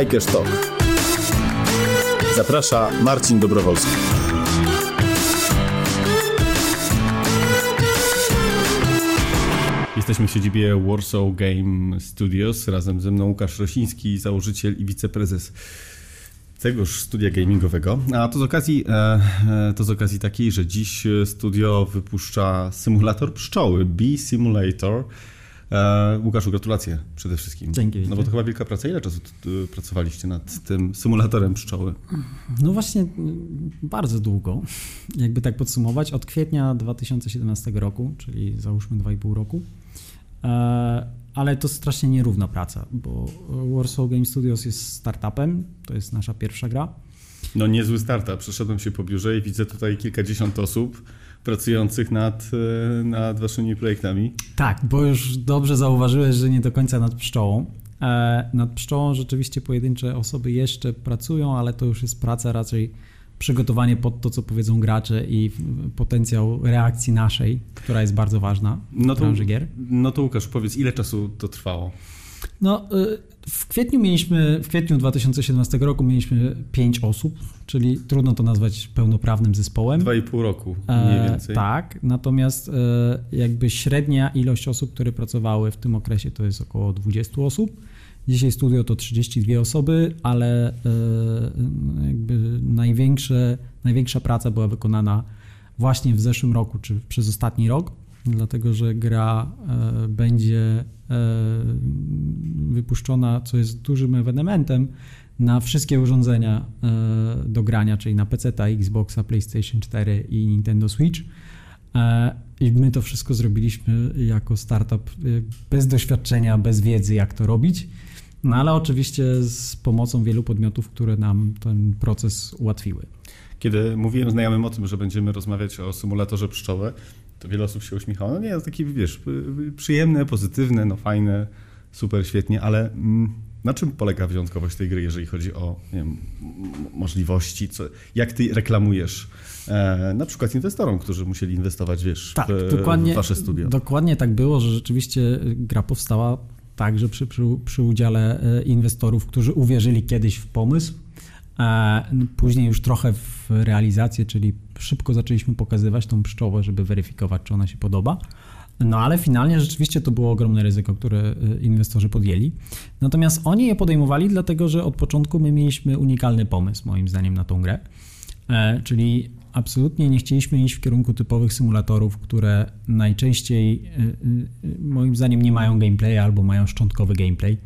Hiker's Talk. Zaprasza Marcin Dobrowolski. Jesteśmy w siedzibie Warsaw Game Studios. Razem ze mną Łukasz Rosiński, założyciel i wiceprezes tegoż studia gamingowego. A to z okazji, e, e, to z okazji takiej, że dziś studio wypuszcza symulator pszczoły, Bee Simulator. E, Łukaszu, gratulacje przede wszystkim. Dzięki. No bo to chyba wielka praca. Ile czasu pracowaliście nad tym symulatorem pszczoły? No właśnie bardzo długo. Jakby tak podsumować, od kwietnia 2017 roku, czyli załóżmy 2,5 roku. Ale to strasznie nierówna praca, bo Warsaw Game Studios jest startupem, to jest nasza pierwsza gra. No niezły startup. Przeszedłem się po biurze i widzę tutaj kilkadziesiąt osób pracujących nad, e, nad waszymi projektami. Tak, bo już dobrze zauważyłeś, że nie do końca nad pszczołą. E, nad pszczołą rzeczywiście pojedyncze osoby jeszcze pracują, ale to już jest praca raczej przygotowanie pod to, co powiedzą gracze i potencjał reakcji naszej, która jest bardzo ważna no w branży gier. No to Łukasz, powiedz, ile czasu to trwało? No, y, w kwietniu mieliśmy, w kwietniu 2017 roku mieliśmy 5 osób, czyli trudno to nazwać pełnoprawnym zespołem. Dwa i pół roku, mniej e, więcej. E, tak, natomiast e, jakby średnia ilość osób, które pracowały w tym okresie to jest około 20 osób. Dzisiaj studio to 32 osoby, ale e, jakby największe, największa praca była wykonana właśnie w zeszłym roku, czy przez ostatni rok, dlatego że gra e, będzie e, wypuszczona, co jest dużym ewenementem, na wszystkie urządzenia do grania, czyli na PC, Xboxa, PlayStation 4 i Nintendo Switch. I my to wszystko zrobiliśmy jako startup bez doświadczenia, bez wiedzy, jak to robić. No ale oczywiście z pomocą wielu podmiotów, które nam ten proces ułatwiły. Kiedy mówiłem znajomym o tym, że będziemy rozmawiać o symulatorze pszczoły, to wiele osób się uśmiechało. No nie, to takie, wiesz, przyjemne, pozytywne, no fajne, super, świetnie, ale mm, na czym polega wyjątkowość tej gry, jeżeli chodzi o wiem, możliwości? Co, jak ty reklamujesz e, na przykład inwestorom, którzy musieli inwestować, wiesz, tak, w, w wasze studio? Dokładnie tak było, że rzeczywiście gra powstała także przy, przy, przy udziale e, inwestorów, którzy uwierzyli kiedyś w pomysł, a później już trochę w realizację, czyli szybko zaczęliśmy pokazywać tą pszczołę, żeby weryfikować, czy ona się podoba. No ale finalnie rzeczywiście to było ogromne ryzyko, które e, inwestorzy podjęli. Natomiast oni je podejmowali, dlatego że od początku my mieliśmy unikalny pomysł, moim zdaniem, na tą grę. E, czyli absolutnie nie chcieliśmy iść w kierunku typowych symulatorów, które najczęściej y, y, y, moim zdaniem nie mają gameplaya albo mają szczątkowy gameplay.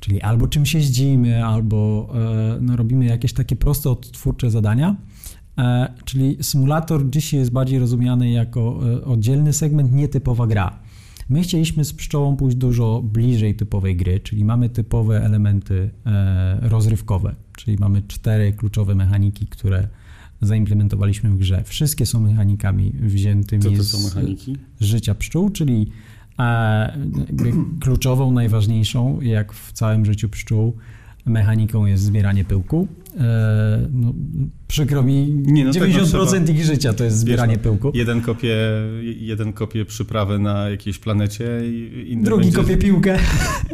Czyli albo czymś jeździmy, albo e, no, robimy jakieś takie proste, odtwórcze zadania. E, czyli symulator dzisiaj jest bardziej rozumiany jako e, oddzielny segment, nietypowa gra. My chcieliśmy z pszczołą pójść dużo bliżej typowej gry, czyli mamy typowe elementy rozrywkowe, czyli mamy cztery kluczowe mechaniki, które zaimplementowaliśmy w grze. Wszystkie są mechanikami wziętymi Co to są mechaniki? z życia pszczół, czyli e, kluczową, najważniejszą, jak w całym życiu pszczół, mechaniką jest zbieranie pyłku. E, no, przykro mi, nie, no 90% ich życia to jest zbieranie Wiesz, pyłku. Jeden kopie, jeden kopie przyprawę na jakiejś planecie, inny drugi będzie... kopie piłkę.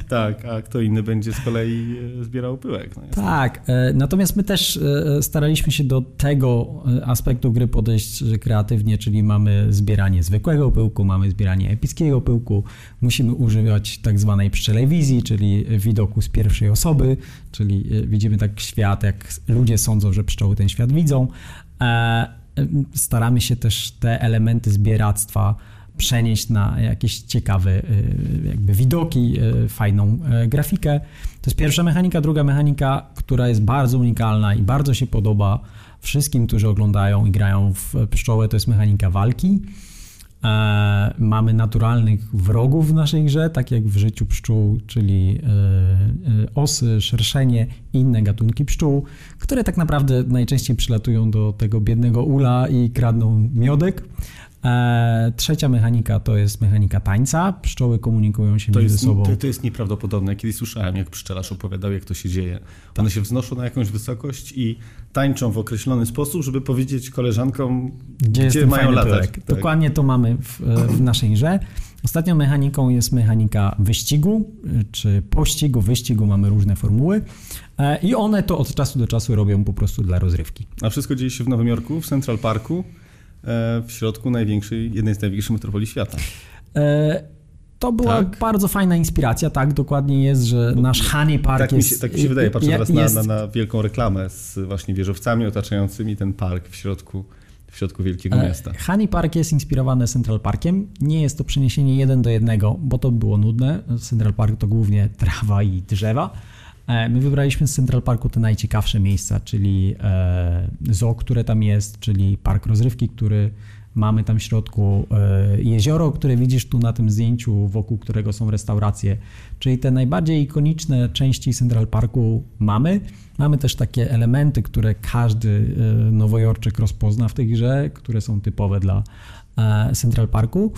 Tak, a kto inny będzie z kolei e, zbierał pyłek. No tak, e, natomiast my też staraliśmy się do tego aspektu gry podejść kreatywnie, czyli mamy zbieranie zwykłego pyłku, mamy zbieranie epickiego pyłku, musimy używać tak zwanej pszczelewizji, czyli widoku z pierwszej osoby, czyli widzimy tak świat, jak ludzie sądzą, że pszczoły ten świat widzą. E, staramy się też te elementy zbieractwa przenieść na jakieś ciekawe e, jakby widoki, e, fajną grafikę. To jest pierwsza mechanika. Druga mechanika, która jest bardzo unikalna i bardzo się podoba wszystkim, którzy oglądają i grają w pszczołę, to jest mechanika walki. E, mamy naturalnych wrogów w naszej grze, tak jak w życiu pszczół, czyli e, e, osy, szerszenie i inne gatunki pszczół, które tak naprawdę najczęściej przylatują do tego biednego ula i kradną miodek. E, trzecia mechanika to jest mechanika tańca. Pszczoły komunikują się to między jest, sobą. To, to, jest nieprawdopodobne. Kiedyś słyszałem, jak pszczelarz opowiadał, jak to się dzieje. Tak. One się wznoszą na jakąś wysokość i tańczą w określony sposób, żeby powiedzieć koleżankom, gdzie, gdzie mają latać. Tak. Dokładnie to mamy w, w naszej grze. Ostatnią mechaniką jest mechanika wyścigu, czy pościgu, wyścigu, mamy różne formuły i one to od czasu do czasu robią po prostu dla rozrywki. A wszystko dzieje się w Nowym Jorku, w Central Parku, w środku największej, jednej z największych metropolii świata. To była tak? bardzo fajna inspiracja, tak, dokładnie jest, że Bo nasz Honey Park tak jest... Mi się, tak mi się wydaje, patrzę teraz jest, na, na, na, wielką reklamę z właśnie wieżowcami otaczającymi ten park w środku, w środku wielkiego e, miasta. Honey Park jest inspirowany Central Parkiem, nie jest to przeniesienie jeden do jednego, bo to było nudne, Central Park to głównie trawa i drzewa, e, My wybraliśmy z Central Parku te najciekawsze miejsca, czyli e, zoo, które tam jest, czyli park rozrywki, który Mamy tam w środku e, jezioro, które widzisz tu na tym zdjęciu, wokół którego są restauracje, czyli te najbardziej ikoniczne części Central Parku mamy. Mamy też takie elementy, które każdy e, nowojorczyk rozpozna w tej grze, które są typowe dla e, Central Parku.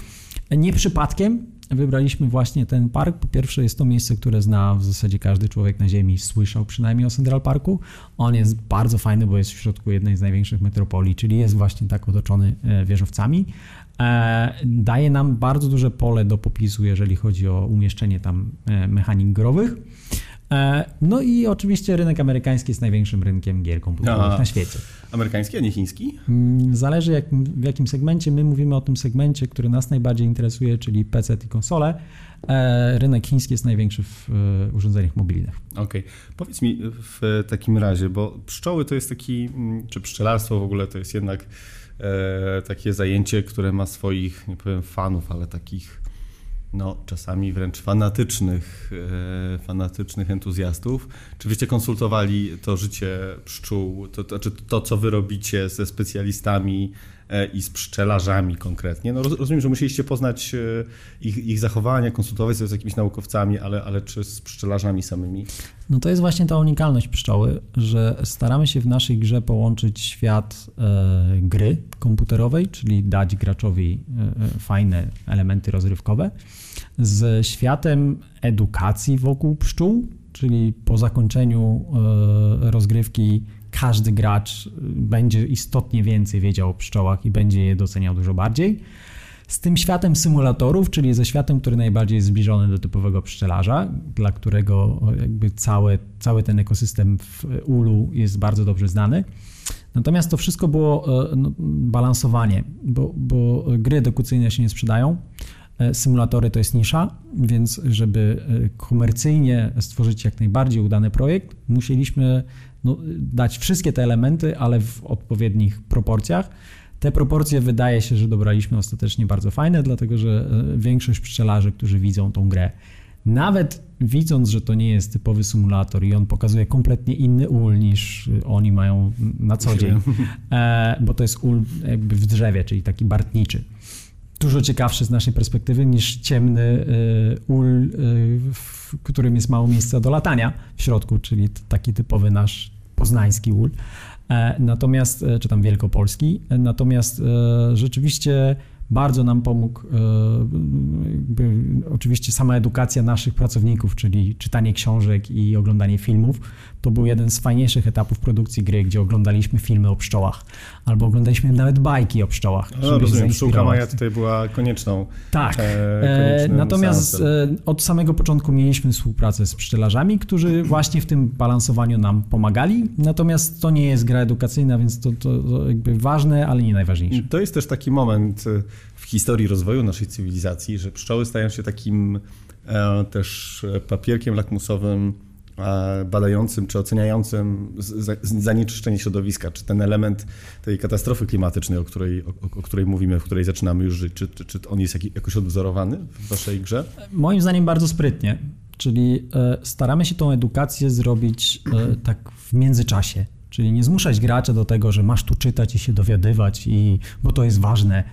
Nie przypadkiem wybraliśmy właśnie ten park. Po pierwsze, jest to miejsce, które zna w zasadzie każdy człowiek na Ziemi, słyszał przynajmniej o Central Parku. On jest bardzo fajny, bo jest w środku jednej z największych metropolii, czyli jest właśnie tak otoczony e, wieżowcami. E, daje nam bardzo duże pole do popisu, jeżeli chodzi o umieszczenie tam e, mechanik growych. No i oczywiście rynek amerykański jest największym rynkiem gier komputerowych na świecie. Amerykański, a nie chiński? Mm, zależy jak, w jakim segmencie. My mówimy o tym segmencie, który nas najbardziej interesuje, czyli PC i konsole. E, rynek chiński jest największy w e, urządzeniach mobilnych. Okej. Okay. Powiedz mi w takim razie, bo pszczoły to jest taki, mm, czy pszczelarstwo w ogóle to jest jednak e, takie zajęcie, które ma swoich, nie powiem fanów, ale takich no, czasami wręcz fanatycznych, e, fanatycznych entuzjastów. Czy wyście konsultowali to życie pszczół, to, to, znaczy to, co wy robicie ze specjalistami i z pszczelarzami konkretnie. No, rozumiem, że musieliście poznać e, ich, ich zachowania, konsultować się z jakimiś naukowcami, ale, ale czy z pszczelarzami samymi? No to jest właśnie ta unikalność pszczoły, że staramy się w naszej grze połączyć świat e, gry komputerowej, czyli dać graczowi e, e fajne elementy rozrywkowe, z światem edukacji wokół pszczół, czyli po zakończeniu e, rozgrywki każdy gracz będzie istotnie więcej wiedział o pszczołach i będzie je doceniał dużo bardziej. Z tym światem symulatorów, czyli ze światem, który najbardziej jest zbliżony do typowego pszczelarza, dla którego jakby cały, cały ten ekosystem w ulu jest bardzo dobrze znany. Natomiast to wszystko było e, no, balansowanie, bo, bo gry edukacyjne się nie sprzedają. E, symulatory to jest nisza, więc żeby e, komercyjnie stworzyć jak najbardziej udany projekt, musieliśmy no, dać wszystkie te elementy, ale w odpowiednich proporcjach. Te proporcje wydaje się, że dobraliśmy ostatecznie bardzo fajne, dlatego że e, większość pszczelarzy, którzy widzą tą grę, nawet widząc, że to nie jest typowy symulator i on pokazuje kompletnie inny ul niż oni mają na co dzień, bo to jest ul jakby w drzewie, czyli taki bartniczy dużo ciekawszy z naszej perspektywy niż ciemny y, ul, y, w którym jest mało miejsca do latania w środku, czyli taki typowy nasz poznański ul. E, natomiast, e, czy tam wielkopolski, e, natomiast rzeczywiście bardzo nam pomógł jakby, oczywiście sama edukacja naszych pracowników, czyli czytanie książek i oglądanie filmów. To był jeden z fajniejszych etapów produkcji gry, gdzie oglądaliśmy filmy o pszczołach, albo oglądaliśmy nawet bajki o pszczołach. No, rozumiem, pszczółka Maja tutaj była konieczną. Tak, e, natomiast seansem. od samego początku mieliśmy współpracę z pszczelarzami, którzy właśnie w tym balansowaniu nam pomagali, natomiast to nie jest gra edukacyjna, więc to, to, to jakby ważne, ale nie najważniejsze. To jest też taki moment historii rozwoju naszej cywilizacji, że pszczoły stają się takim e, też papierkiem lakmusowym e, badającym czy oceniającym zanieczyszczenie środowiska, czy ten element tej katastrofy klimatycznej, o której, o, o której mówimy, w której zaczynamy już żyć, czy, czy, czy on jest jakoś odwzorowany w waszej grze? Moim zdaniem bardzo sprytnie, czyli e, staramy się tą edukację zrobić tak w międzyczasie, czyli nie zmuszać gracza do tego, że masz tu czytać i się dowiadywać, i, bo to jest ważne,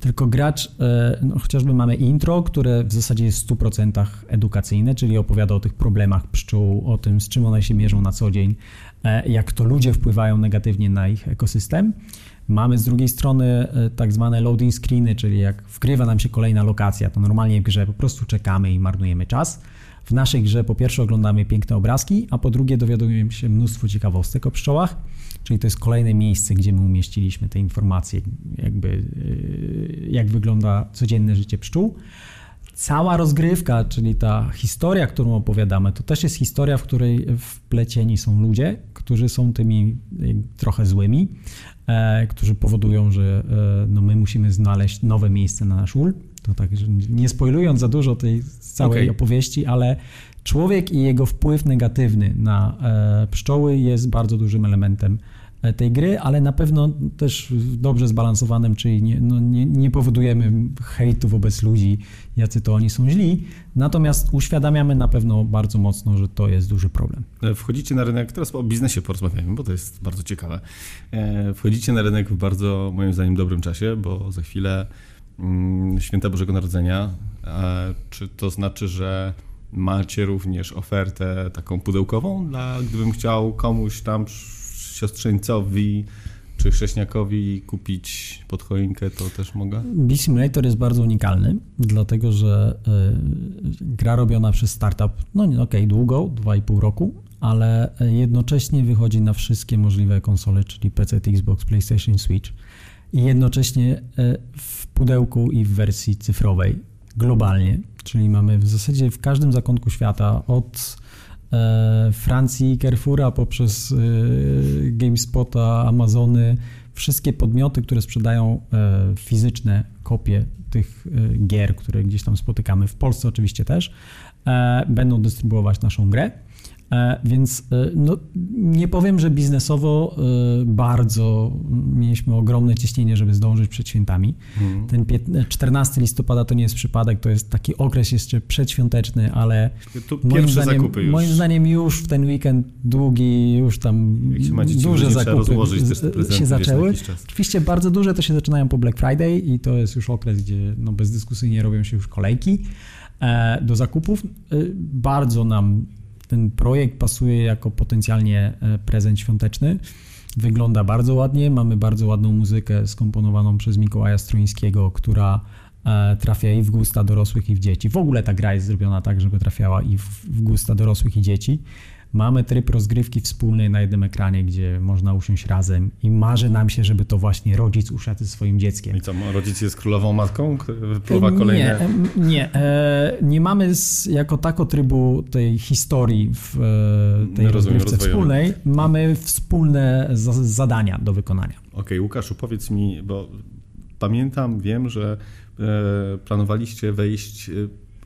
tylko gracz, e, no, chociażby mamy intro, które w zasadzie jest w 100% edukacyjne, czyli opowiada o tych problemach pszczół, o tym, z czym one się mierzą na co dzień, e, jak to ludzie wpływają negatywnie na ich ekosystem. Mamy z drugiej strony e, tak zwane loading screeny, czyli jak wgrywa nam się kolejna lokacja, to normalnie w grze po prostu czekamy i marnujemy czas. W naszej grze po pierwsze oglądamy piękne obrazki, a po drugie dowiadujemy się mnóstwo ciekawostek o pszczołach. Czyli to jest kolejne miejsce, gdzie my umieściliśmy te informacje, jakby y, jak wygląda codzienne życie pszczół. cała rozgrywka, czyli ta historia, którą opowiadamy, to też jest historia, w której wplecieni są ludzie, którzy są tymi trochę złymi, e, którzy powodują, że no my musimy znaleźć nowe miejsce na nasz ul. To tak, że nie spoilując za dużo tej całej okay. opowieści, ale człowiek i jego wpływ negatywny na e, pszczoły jest bardzo dużym elementem E, tej gry, ale na pewno też dobrze zbalansowanym, czyli nie, no nie, nie, powodujemy hejtu wobec ludzi, jacy to oni są źli, natomiast uświadamiamy na pewno bardzo mocno, że to jest duży problem. E, wchodzicie na rynek, teraz o biznesie porozmawiamy, bo to jest bardzo ciekawe. Wchodzicie na rynek w bardzo, moim zdaniem, dobrym czasie, bo za chwilę Święta Bożego Narodzenia. Czy to znaczy, że macie również ofertę taką pudełkową, dla, gdybym chciał komuś tam siostrzeńcowi czy chrześniakowi kupić pod choinkę, to też mogę? Beat Simulator jest bardzo unikalny, dlatego że y, gra robiona przez startup, no okej, okay, długo, 2,5 roku, ale jednocześnie wychodzi na wszystkie możliwe konsole, czyli PC, Xbox, PlayStation, Switch i jednocześnie y, w pudełku i w wersji cyfrowej globalnie, czyli mamy w zasadzie w każdym zakątku świata od E, Francji, Carrefoura, poprzez e, GameSpota, Amazony, wszystkie podmioty, które sprzedają e, fizyczne kopie tych gier, które gdzieś tam spotykamy, w Polsce oczywiście też, będą dystrybuować naszą grę. E, więc e, no, nie powiem, że biznesowo e, bardzo mieliśmy ogromne ciśnienie, żeby zdążyć przed świętami. Mm. Ten 14 listopada to nie jest przypadek, to jest taki okres jeszcze przedświąteczny, ale moim zdaniem, już. moim zdaniem już w ten weekend długi, już tam duże zakupy się zaczęły. Oczywiście bardzo duże to się zaczynają po Black Friday i to jest już okres, gdzie no, bezdyskusyjnie robią się już kolejki do zakupów. Bardzo nam ten projekt pasuje jako potencjalnie e, prezent świąteczny. Wygląda bardzo ładnie, mamy bardzo ładną muzykę skomponowaną przez Mikołaja Stroińskiego, która e, trafia i w gusta dorosłych i w dzieci. W ogóle ta gra jest zrobiona tak, żeby trafiała i w gusta dorosłych i dzieci. Mamy tryb rozgrywki wspólnej na jednym ekranie, gdzie można usiąść razem i marzy nam się, żeby to właśnie rodzic usiadł ze swoim dzieckiem. I co, rodzic jest królową matką, wypływa kolejne... Nie, nie, e, nie mamy jako tako trybu tej historii w e, tej rozgrywce wspólnej. Mamy wspólne zadania do wykonania. Okej, okay, Łukaszu, powiedz mi, bo pamiętam, wiem, że e, planowaliście wejść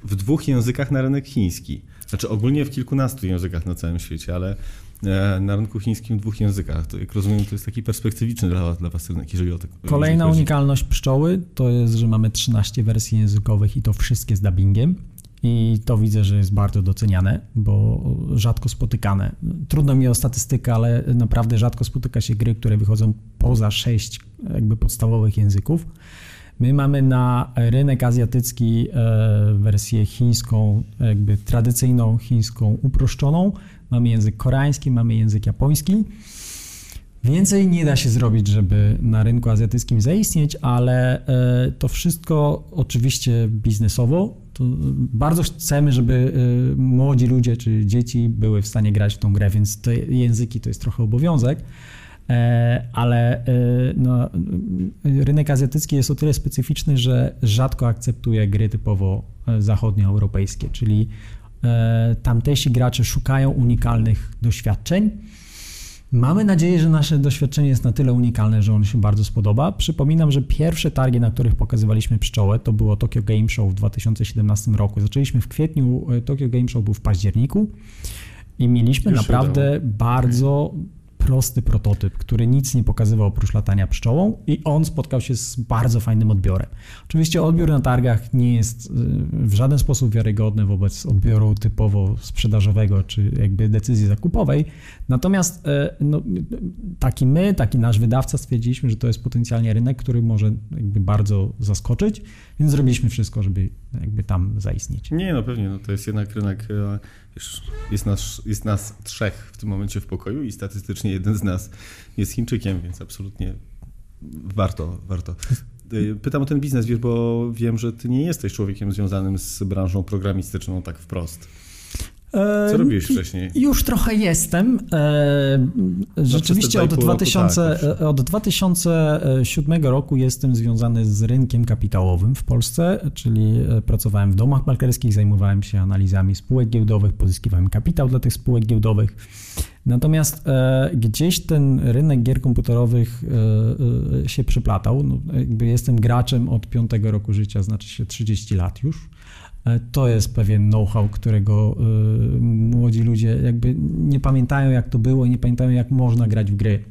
w dwóch językach na rynek chiński. Znaczy ogólnie w kilkunastu językach na całym świecie, ale e, na rynku chińskim w dwóch językach. To, jak rozumiem, to jest taki perspektywiczny dla, dla Was rynek, jeżeli o to Kolejna unikalność pszczoły to jest, że mamy 13 wersji językowych i to wszystkie z dubbingiem. I to widzę, że jest bardzo doceniane, bo rzadko spotykane. Trudno mi o statystykę, ale naprawdę rzadko spotyka się gry, które wychodzą poza sześć jakby podstawowych języków. My mamy na rynek azjatycki e, wersję chińską, jakby tradycyjną chińską uproszczoną. Mamy język koreański, mamy język japoński. Więcej nie da się zrobić, żeby na rynku azjatyckim zaistnieć, ale e, to wszystko oczywiście biznesowo. To bardzo chcemy, żeby e, młodzi ludzie czy dzieci były w stanie grać w tą grę, więc te języki to jest trochę obowiązek. E, ale e, no, rynek azjatycki jest o tyle specyficzny, że rzadko akceptuje gry typowo e, zachodnioeuropejskie, czyli tamtejsi gracze szukają unikalnych doświadczeń. Mamy nadzieję, że nasze doświadczenie jest na tyle unikalne, że on się bardzo spodoba. Przypominam, że pierwsze targi, na których pokazywaliśmy pszczołę, to było Tokyo Game Show w 2017 roku. Zaczęliśmy w kwietniu, Tokyo Game Show był w październiku i mieliśmy Już naprawdę bardzo prosty prototyp, który nic nie pokazywał oprócz latania pszczołą i on spotkał się z bardzo fajnym odbiorem. Oczywiście odbiór na targach nie jest y, w żaden sposób wiarygodny wobec odbioru typowo sprzedażowego czy jakby decyzji zakupowej, natomiast y, no, taki my, taki nasz wydawca stwierdziliśmy, że to jest potencjalnie rynek, który może jakby bardzo zaskoczyć, więc zrobiliśmy wszystko, żeby jakby tam zaistnieć. Nie, no pewnie, no to jest jednak rynek e, Wiesz, jest, nas, jest nas trzech w tym momencie w pokoju i statystycznie jeden z nas jest Chińczykiem, więc absolutnie warto, warto. Y, pytam o ten biznes, wiesz, bo wiem, że ty nie jesteś człowiekiem związanym z branżą programistyczną tak wprost. Co robiłeś wcześniej? Już trochę jestem. E, No, rzeczywiście od, 2,5 roku 2000, tak, od 2007 roku jestem związany z rynkiem kapitałowym w Polsce, czyli e, pracowałem w domach maklerskich, zajmowałem się analizami spółek giełdowych, pozyskiwałem kapitał dla tych spółek giełdowych. Natomiast e, gdzieś ten rynek gier komputerowych e, e, się przyplatał. No, jestem graczem od piątego roku życia, znaczy się 30 lat już. E, To jest pewien know-how, którego y, młodzi ludzie jakby nie pamiętają, jak to było i nie pamiętają, jak można grać w gry.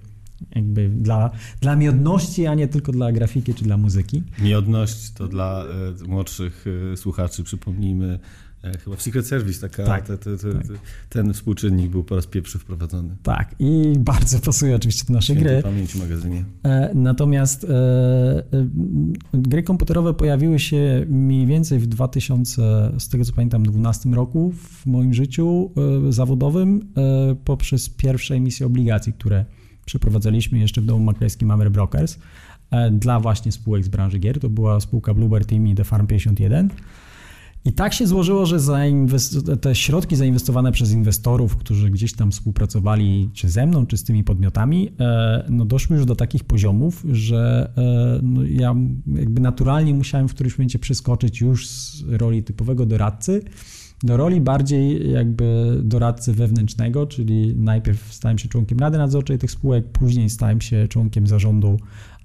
Jakby dla, dla miodności, a nie tylko dla grafiki czy dla muzyki. Nieodność to dla e, młodszych e, słuchaczy, przypomnijmy, e, chyba w Secret Service taka, Tak, te, te, te, tak. te, ten współczynnik był po raz pierwszy wprowadzony. Tak, i bardzo pasuje oczywiście do naszej Świętej gry. pamięci magazynie. E, Natomiast e, e, gry komputerowe pojawiły się mniej więcej w 2000, z tego co pamiętam, 12 roku w moim życiu e, zawodowym e, poprzez pierwsze emisje obligacji, które przeprowadzaliśmy jeszcze w domu maklerskim Hammer Brokers e, dla właśnie spółek z branży gier. To była spółka Bluebird Team i The Farm 51. I tak się złożyło, że te środki zainwestowane przez inwestorów, którzy gdzieś tam współpracowali czy ze mną, czy z tymi podmiotami, e, no doszły już do takich poziomów, że e, no ja jakby naturalnie musiałem w którymś momencie przeskoczyć już z roli typowego doradcy do roli bardziej jakby doradcy wewnętrznego, czyli najpierw stałem się członkiem Rady Nadzorczej tych spółek, później stałem się członkiem zarządu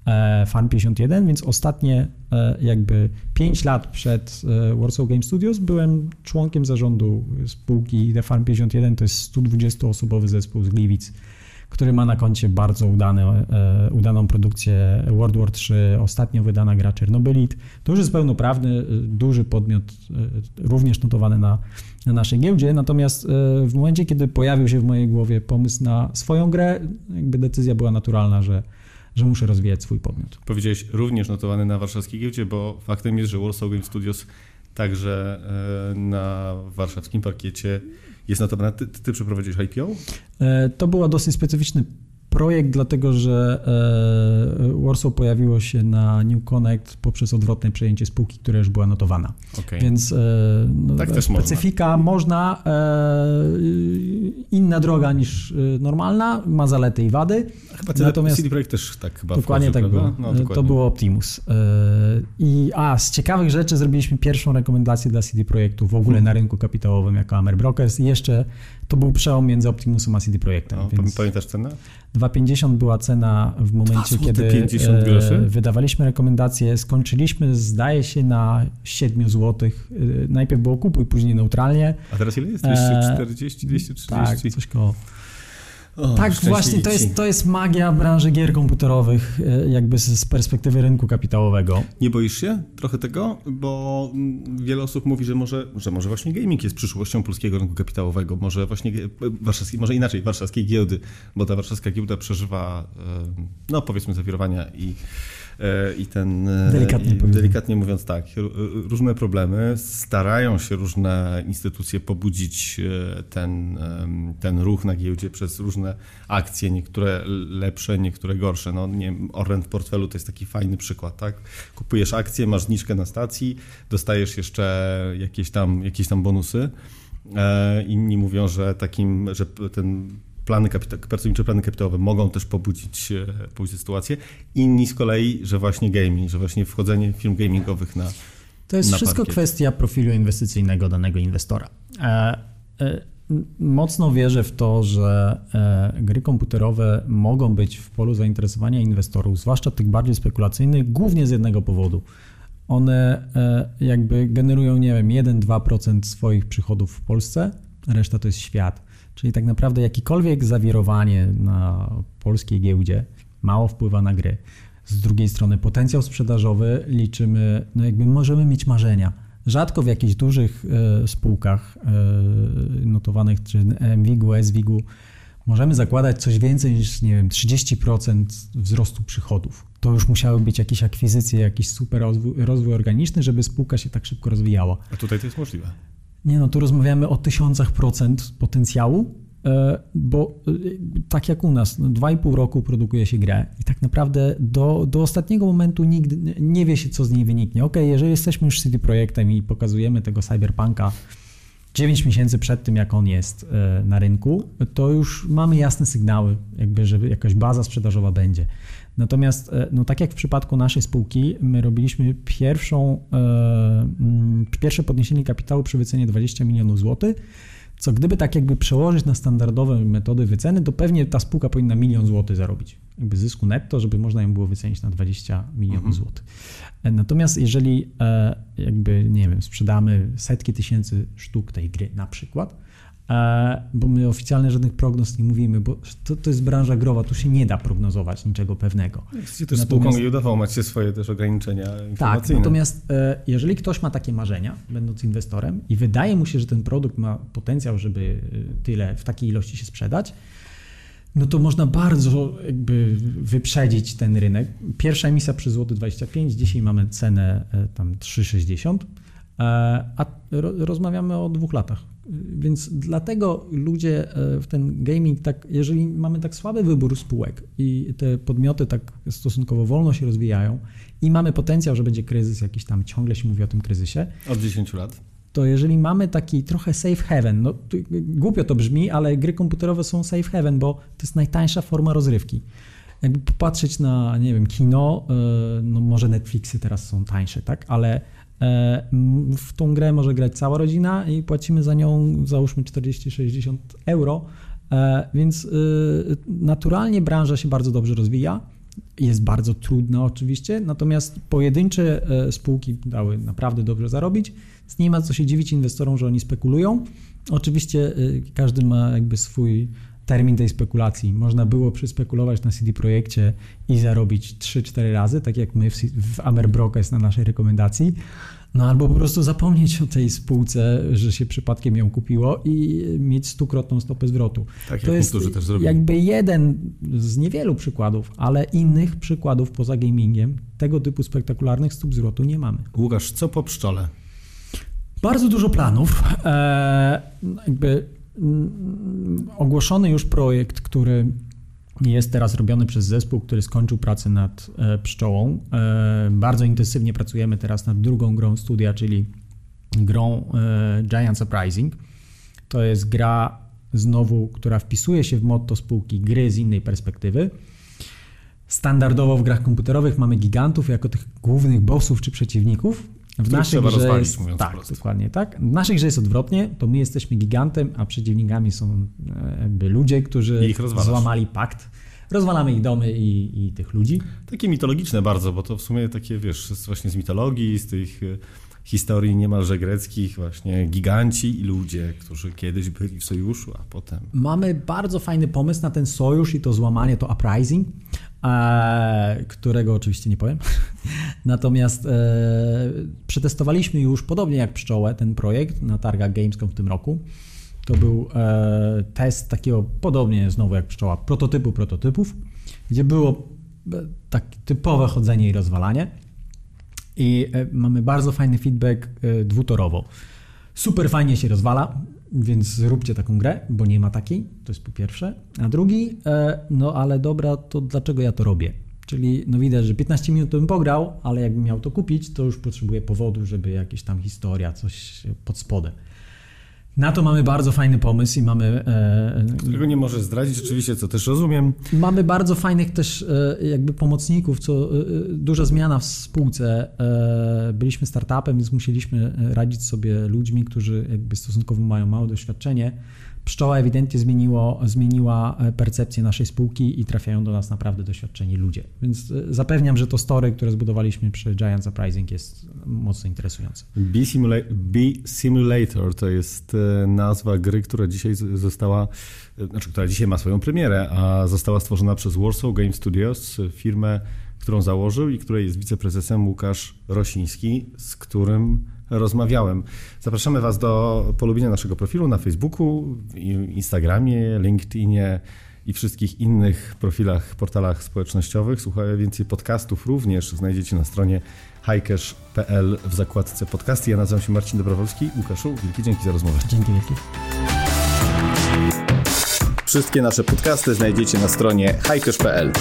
e, Farm 51, więc ostatnie e, jakby 5 lat przed e, Warsaw Game Studios byłem członkiem zarządu spółki The Farm 51, to jest 120-osobowy zespół z Gliwic, który ma na koncie bardzo udane, udaną produkcję World War 3, ostatnio wydana gra Czernobylit. To już jest pełnoprawny, duży podmiot, również notowany na, na naszej giełdzie, natomiast w momencie, kiedy pojawił się w mojej głowie pomysł na swoją grę, jakby decyzja była naturalna, że, że muszę rozwijać swój podmiot. Powiedziałeś również notowany na warszawskiej giełdzie, bo faktem jest, że Warsaw Game Studios także e, na warszawskim parkiecie jest notowana. Ty, ty przeprowadziłeś IPO? E, To był dosyć specyficzny projekt, dlatego że e, Warsaw pojawiło się na New Connect poprzez odwrotne przejęcie spółki, która już była notowana. Okej. Więc e, no, Tak specyfika można, e, inna droga niż normalna, ma zalety i wady. Chyba CD, natomiast- CD Projekt też tak chyba Dokładnie tak było. No, dokładnie. to było Optimus. I a, z ciekawych rzeczy zrobiliśmy pierwszą rekomendację dla CD Projektu w ogóle Hmm. na rynku kapitałowym jako Amer Brokers i jeszcze to był przełom między Optimusem a CD Projektem. No, więc... Pamiętasz cenę? 2,50 była cena w momencie, kiedy 50 groszy? e, wydawaliśmy rekomendacje. Skończyliśmy, zdaje się, na 7 zł. Najpierw było kupuj, później neutralnie. A teraz ile jest? Eee, 240, 230? Tak, coś koło. O, tak, właśnie to jest, to jest magia branży gier komputerowych, e, jakby z, perspektywy rynku kapitałowego. Nie boisz się trochę tego? Bo mm, wiele osób mówi, że może, że może właśnie gaming jest przyszłością polskiego rynku kapitałowego, może właśnie warszawskiej, może inaczej, warszawskiej giełdy, bo ta warszawska giełda przeżywa, e, no powiedzmy, zawirowania i, i ten... e, Delikatnie i, delikatnie mówiąc tak, r- różne problemy, starają się różne instytucje pobudzić e, ten, ten ruch na giełdzie przez różne akcje, niektóre lepsze, niektóre gorsze. No, nie wiem, w portfelu to jest taki fajny przykład, tak? Kupujesz akcję, masz zniżkę na stacji, dostajesz jeszcze jakieś tam, jakieś tam bonusy. E, inni mówią, że takim, że ten plany kapita- pracownicze plany kapitałowe mogą też pobudzić, e, pobudzić sytuację. Inni z kolei, że właśnie gaming, że właśnie wchodzenie firm gamingowych na To jest Na wszystko parkiet. kwestia profilu inwestycyjnego danego inwestora. E, e, mocno wierzę w to, że gry komputerowe mogą być w polu zainteresowania inwestorów, zwłaszcza tych bardziej spekulacyjnych, głównie z jednego powodu. One jakby generują, nie wiem, 1-2% swoich przychodów w Polsce, reszta to jest świat. Czyli tak naprawdę jakiekolwiek zawirowanie na polskiej giełdzie mało wpływa na gry. Z drugiej strony potencjał sprzedażowy liczymy, no jakby możemy mieć marzenia. Rzadko w jakichś dużych e, spółkach e, notowanych, czy MWIG-u, SWIG-u, możemy zakładać coś więcej niż, nie wiem, 30% wzrostu przychodów. To już musiały być jakieś akwizycje, jakiś super rozwój, rozwój organiczny, żeby spółka się tak szybko rozwijała. A tutaj to jest możliwe. Nie no, tu rozmawiamy o tysiącach procent potencjału, e, bo e, tak jak u nas, no, dwa i pół roku produkuje się grę i tak naprawdę do, do ostatniego momentu nigdy nie- nie wie się, co z niej wyniknie. Ok, jeżeli jesteśmy już CD Projektem i pokazujemy tego cyberpunka 9 miesięcy przed tym, jak on jest e, na rynku, to już mamy jasne sygnały, jakby, że jakaś baza sprzedażowa będzie. Natomiast, e, no tak jak w przypadku naszej spółki, my robiliśmy pierwszą, e, pierwsze podniesienie kapitału przy wycenie 20 milionów złotych, co gdyby tak jakby przełożyć na standardowe metody wyceny, to pewnie ta spółka powinna milion złotych zarobić. Jakby zysku netto, żeby można ją było wycenić na 20 milionów mhm. złotych. Natomiast jeżeli jakby, nie wiem, sprzedamy setki tysięcy sztuk tej gry na przykład, bo my oficjalnie żadnych prognoz nie mówimy, bo to, to jest branża growa, tu się nie da prognozować niczego pewnego. Jesteście też spółką giildową, macie swoje też ograniczenia tak, informacyjne. Tak, natomiast e, jeżeli ktoś ma takie marzenia, będąc inwestorem i wydaje mu się, że ten produkt ma potencjał, żeby e, tyle w takiej ilości się sprzedać, no to można bardzo jakby wyprzedzić ten rynek. Pierwsza emisja przy złoty 25, dzisiaj mamy cenę e, tam 3,60, a rozmawiamy o dwóch latach. Więc dlatego ludzie e, w ten gaming, tak, jeżeli mamy tak słaby wybór spółek i te podmioty tak stosunkowo wolno się rozwijają i mamy potencjał, że będzie kryzys jakiś tam, ciągle się mówi o tym kryzysie. Od 10 lat. To jeżeli mamy taki trochę safe haven, no głupio to brzmi, ale gry komputerowe są safe haven, bo to jest najtańsza forma rozrywki. Jakby popatrzeć na, nie wiem, kino, e, no może Netflixy teraz są tańsze, tak, ale w tą grę może grać cała rodzina i płacimy za nią załóżmy 40-60 euro, e, więc y, naturalnie branża się bardzo dobrze rozwija. Jest bardzo trudna oczywiście, natomiast pojedyncze e, spółki dały naprawdę dobrze zarobić. Nie ma co się dziwić inwestorom, że oni spekulują. Oczywiście każdy ma jakby swój termin tej spekulacji. Można było przyspekulować na CD Projekcie i zarobić 3-4 razy, tak jak my w, w Amerbroke na naszej rekomendacji. No albo po prostu zapomnieć o tej spółce, że się przypadkiem ją kupiło i mieć stukrotną stopę zwrotu. Tak, to jest też zrobili. jakby jeden z niewielu przykładów, ale innych przykładów poza gamingiem tego typu spektakularnych stóp zwrotu nie mamy. Łukasz, co po pszczole? Bardzo dużo planów. Eee, jakby mm, ogłoszony już projekt, który jest teraz robiony przez zespół, który skończył pracę nad e, pszczołą. E, bardzo intensywnie pracujemy teraz nad drugą grą studia, czyli grą e, Giant Surprising. To jest gra znowu, która wpisuje się w motto spółki gry z innej perspektywy. Standardowo w grach komputerowych mamy gigantów jako tych głównych bossów czy przeciwników, w grze rozwalić, jest, mówiąc tak, prosto. dokładnie tak. W naszej grze jest odwrotnie, to my jesteśmy gigantem, a przeciwnikami są e, jakby ludzie, którzy złamali pakt. Rozwalamy ich domy i, i tych ludzi. Takie mitologiczne bardzo, bo to w sumie takie, wiesz, właśnie z mitologii, z tych e, historii niemalże greckich, właśnie giganci i ludzie, którzy kiedyś byli w sojuszu, a potem. Mamy bardzo fajny pomysł na ten sojusz i to złamanie, to uprising, którego oczywiście nie powiem. Natomiast e, przetestowaliśmy już, podobnie jak pszczołę, ten projekt na targach Gamescom w tym roku. To był e, test takiego, podobnie znowu jak pszczoła, prototypu prototypów, gdzie było e, tak typowe chodzenie i rozwalanie i e, mamy bardzo fajny feedback e, dwutorowo. Super fajnie się rozwala, więc zróbcie taką grę, bo nie ma takiej, to jest po pierwsze. A drugi, e, no ale dobra, to dlaczego ja to robię? Czyli no widać, że 15 minut bym pograł, ale jakbym miał to kupić, to już potrzebuję powodu, żeby jakaś tam historia, coś pod spodem. Na to mamy bardzo fajny pomysł i mamy. E, Którego nie może zdradzić, oczywiście, co też rozumiem. Mamy bardzo fajnych też e, jakby pomocników, co e, duża zmiana w spółce. Byliśmy startupem, więc musieliśmy radzić sobie ludźmi, którzy jakby stosunkowo mają małe doświadczenie Pszczoła ewidentnie zmieniło, zmieniła e, percepcję naszej spółki i trafiają do nas naprawdę doświadczeni ludzie. Więc e, zapewniam, że to story, które zbudowaliśmy przy Giant Surprising jest mocno interesujące. B-Simulator to jest e, nazwa gry, która dzisiaj została, znaczy która dzisiaj ma swoją premierę, a została stworzona przez Warsaw Game Studios, firmę, którą założył i której jest wiceprezesem Łukasz Rosiński, z którym rozmawiałem. Zapraszamy Was do polubienia naszego profilu na Facebooku, Instagramie, LinkedInie i wszystkich innych profilach, portalach społecznościowych. Słuchaj więcej podcastów również znajdziecie na stronie highcash.pl w zakładce podcasty. Ja nazywam się Marcin Dobrowolski. Łukaszu, wielkie dzięki za rozmowę. Dzięki wielkie. Wszystkie nasze podcasty znajdziecie na stronie highcash.pl.